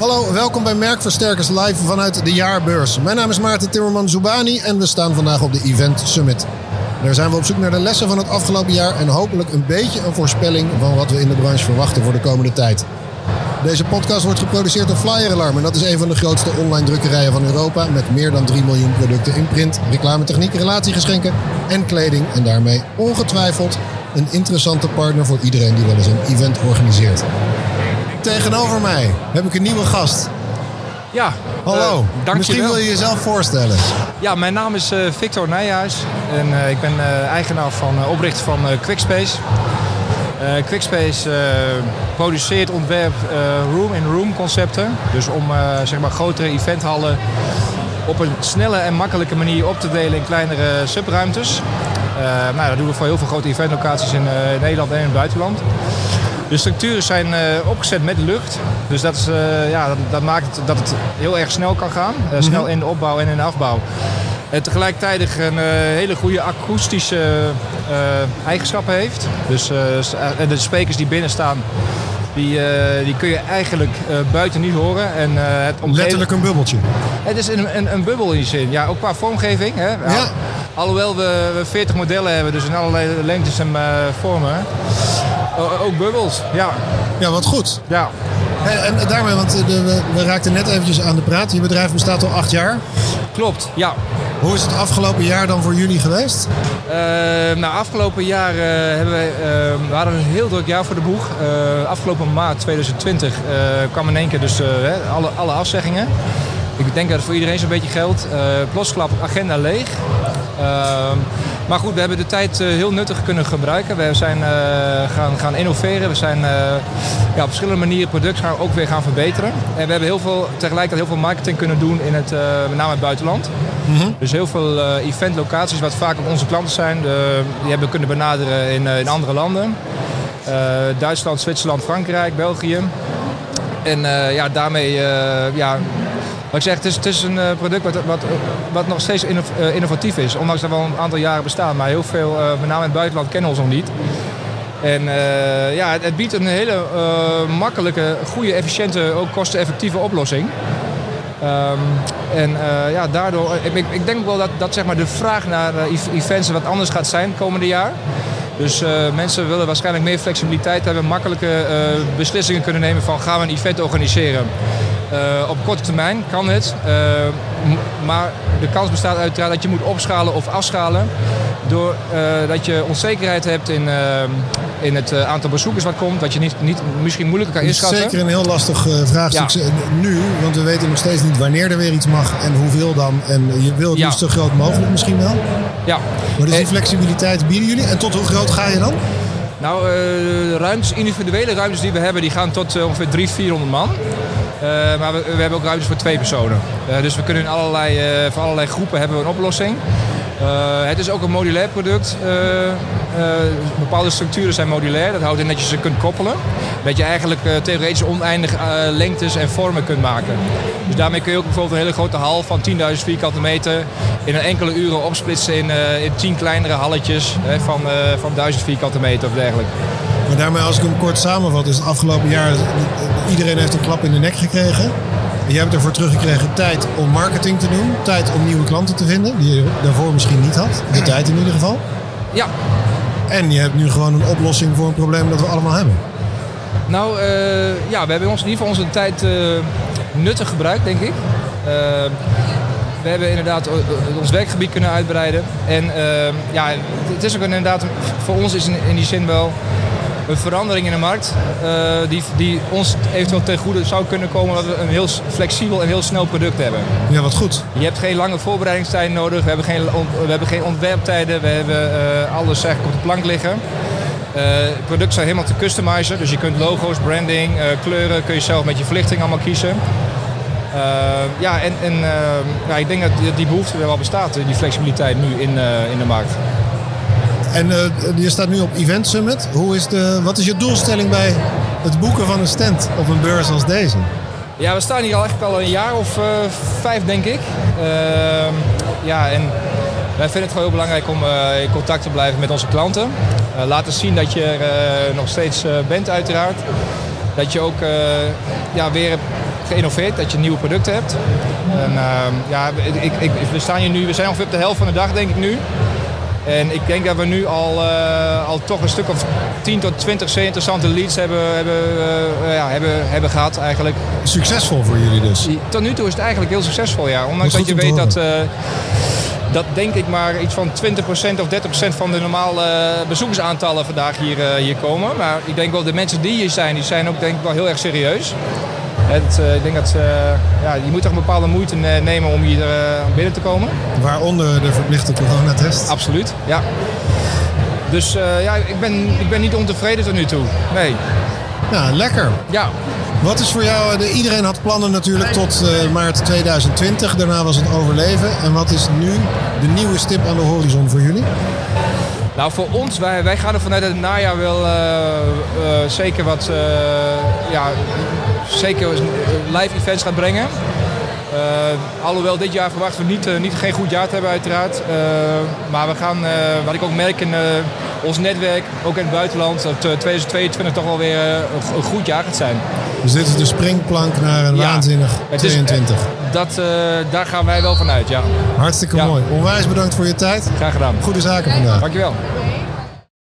Hallo, welkom bij Merkversterkers Live vanuit de jaarbeurs. Mijn naam is Maarten Timmerman Zubani en we staan vandaag op de Event Summit. Daar zijn we op zoek naar de lessen van het afgelopen jaar en hopelijk een beetje een voorspelling van wat we in de branche verwachten voor de komende tijd. Deze podcast wordt geproduceerd door Flyer Alarm en dat is een van de grootste online drukkerijen van Europa met meer dan 3 miljoen producten in print, reclametechniek, relatiegeschenken en kleding en daarmee ongetwijfeld een interessante partner voor iedereen die wel eens een event organiseert. Tegenover mij heb ik een nieuwe gast. Ja, Hallo, eh, dank misschien je wil je jezelf voorstellen. Ja, mijn naam is eh, Victor Nijhuis en eh, ik ben eigenaar van oprichter van Quickspace. Quickspace produceert, ontwerpt room-in-room concepten. Dus om zeg maar grotere eventhallen op een snelle en makkelijke manier op te delen in kleinere subruimtes. Nou, dat doen we voor heel veel grote eventlocaties in Nederland en in het buitenland. De structuren zijn eh, opgezet met lucht. Dus dat, is, eh, ja, dat, dat maakt het, dat het heel erg snel kan gaan. Eh, Snel in de opbouw en in de afbouw. En tegelijkertijd een hele goede akoestische eigenschappen heeft. Dus de sprekers die binnen staan, die, die kun je eigenlijk buiten niet horen. En, het omgeving- Letterlijk een bubbeltje. het is een, een, een bubbel in die zin. Ja, ook qua vormgeving. Hè? Ja. Alhoewel we, we 40 modellen hebben, dus in allerlei lengtes en eh, vormen. Ook bubbels, ja. Ja, wat goed. ja. En, en daarmee, want eh, de, we, raakten net eventjes aan de praat. Je bedrijf bestaat al acht jaar. Klopt, ja. Hoe is het afgelopen jaar dan voor jullie geweest? Eh, nou, afgelopen jaar hebben wij, we hadden een heel druk jaar voor de boeg. Afgelopen maart 2020 eh, kwam in één keer dus alle, alle afzeggingen. Ik denk dat het voor iedereen zo'n beetje geldt. Eh plotsklap, agenda leeg. Ehm, maar goed, we hebben de tijd eh, heel nuttig kunnen gebruiken. We zijn eh, gaan, gaan innoveren. We zijn eh, ja, op verschillende manieren producten gaan ook weer gaan verbeteren. En we hebben heel veel, tegelijkertijd heel veel marketing kunnen doen in het, met name het buitenland. Dus heel veel eventlocaties, wat vaak ook onze klanten zijn, die hebben we kunnen benaderen in, in andere landen. Duitsland, Zwitserland, Frankrijk, België. En ja, daarmee, ja, wat het is, een eh, product wat, wat, nog steeds eh, innovatief is. Ondanks dat we al een aantal jaren bestaan. Maar heel veel, eh, met name in het buitenland, kennen ons nog niet. En ja, het, biedt een hele makkelijke, goede, efficiënte, ook kosteneffectieve oplossing. Ehm, en ja, daardoor, ik, ik, denk wel dat, dat zeg maar, de vraag naar ev- events wat anders gaat zijn komende jaar. Dus mensen willen waarschijnlijk meer flexibiliteit hebben, makkelijke beslissingen kunnen nemen van gaan we een event organiseren. Eh, op korte termijn kan het, eh, maar de kans bestaat uiteraard dat je moet opschalen of afschalen. Doordat dat je onzekerheid hebt in, eh, in het eh, aantal bezoekers wat komt, dat je niet, niet misschien moeilijker kan Dat is inschatten. zeker een heel lastig eh, vraagstuk Ja. eh, nu, want we weten nog steeds niet wanneer er weer iets mag en hoeveel dan. En je wil het Ja. liefst zo groot mogelijk misschien wel. Ja. Maar dus die Eh, flexibiliteit bieden jullie. En tot hoe groot ga je dan? Nou, eh, de ruimtes, individuele ruimtes die we hebben, die gaan tot eh, ongeveer 300, 400 man. Eh, maar we, we hebben ook ruimtes voor twee personen. Eh, dus we kunnen in allerlei, eh, voor allerlei groepen hebben we een oplossing. Eh, het is ook een modulair product. Bepaalde structuren zijn modulair. Dat houdt in dat je ze kunt koppelen. Dat je eigenlijk theoretisch oneindig lengtes en vormen kunt maken. Dus daarmee kun je ook bijvoorbeeld een hele grote hal van 10.000 vierkante meter in een enkele uren opsplitsen in, 10 kleinere halletjes van, van 1000 vierkante meter of dergelijke. Maar daarmee, als ik hem kort samenvat, is het afgelopen jaar... iedereen heeft een klap in de nek gekregen. En jij hebt ervoor teruggekregen tijd om marketing te doen. Tijd om nieuwe klanten te vinden, die je daarvoor misschien niet had. De tijd in ieder geval. Ja, En je hebt nu gewoon een oplossing voor een probleem dat we allemaal hebben. Nou, eh, ja, we hebben ons, in ieder geval onze tijd eh, nuttig gebruikt, denk ik. Eh, we hebben inderdaad ons werkgebied kunnen uitbreiden. En ja, het is ook inderdaad, voor ons is in die zin wel een verandering in de markt. eh, die, die ons eventueel ten goede zou kunnen komen dat we een heel flexibel en heel snel product hebben. Ja, wat goed. Je hebt geen lange voorbereidingstijd nodig. We hebben geen, we hebben geen ontwerptijden. We hebben eh, alles eigenlijk op de plank liggen. Eh producten zijn helemaal te customizen. Dus je kunt logo's, branding, kleuren kun je zelf met je verlichting allemaal kiezen. Ja, en, en ja, ik denk dat die- behoefte er wel bestaat, die flexibiliteit nu in, in de markt. En eh, je staat nu op Event Summit. Hoe is de, wat is je doelstelling bij het boeken van een stand op een beurs als deze? Ja, we staan hier eigenlijk al een jaar of eh, vijf, denk ik. Ehm, ja, en wij vinden het gewoon heel belangrijk om eh, in contact te blijven met onze klanten. Laten zien dat je er nog steeds bent, uiteraard. Dat je ook ja, weer geïnnoveerd, dat je nieuwe producten hebt. En, ehm, ja, ik, ik, we staan hier nu, we zijn ongeveer op de helft van de dag denk ik nu. En ik denk dat we nu al, uh, al toch een stuk of 10 tot 20 zeer interessante leads hebben, hebben, uh, ja, hebben, hebben gehad eigenlijk. Succesvol voor jullie dus? Tot nu toe is het eigenlijk heel succesvol, ja. Ondanks dat, dat je weet dat, uh, dat denk ik maar iets van 20% of 30% van de normale bezoekersaantallen vandaag hier, hier komen. Maar ik denk wel de mensen die hier zijn, die zijn ook denk ik wel heel erg serieus. Het, uh, ik denk dat uh, ja, je moet toch een bepaalde moeite nemen om hier uh, binnen te komen. Waaronder de verplichte coronatest? Absoluut, ja. Dus ja, ik ben, ik ben niet ontevreden tot nu toe. Nee. Ja, lekker. Ja. Wat is voor jou, de, iedereen had plannen natuurlijk tot maart 2020. Daarna was het overleven. En wat is nu de nieuwe stip aan de horizon voor jullie? Nou, voor ons, wij, wij gaan er vanuit het najaar wel zeker wat ja, zeker live events gaat brengen. Uh, alhoewel dit jaar verwachten we niet, uh, niet, geen goed jaar te hebben uiteraard. Uh, maar we gaan, wat ik ook merk in ons netwerk, ook in het buitenland, dat 2022 toch wel weer een, goed jaar gaat zijn. Dus dit is de springplank naar een ja, waanzinnig 22. dat, daar gaan wij wel vanuit, ja. Hartstikke ja. mooi. Onwijs bedankt voor je tijd. Graag gedaan. Goede zaken vandaag. Dankjewel.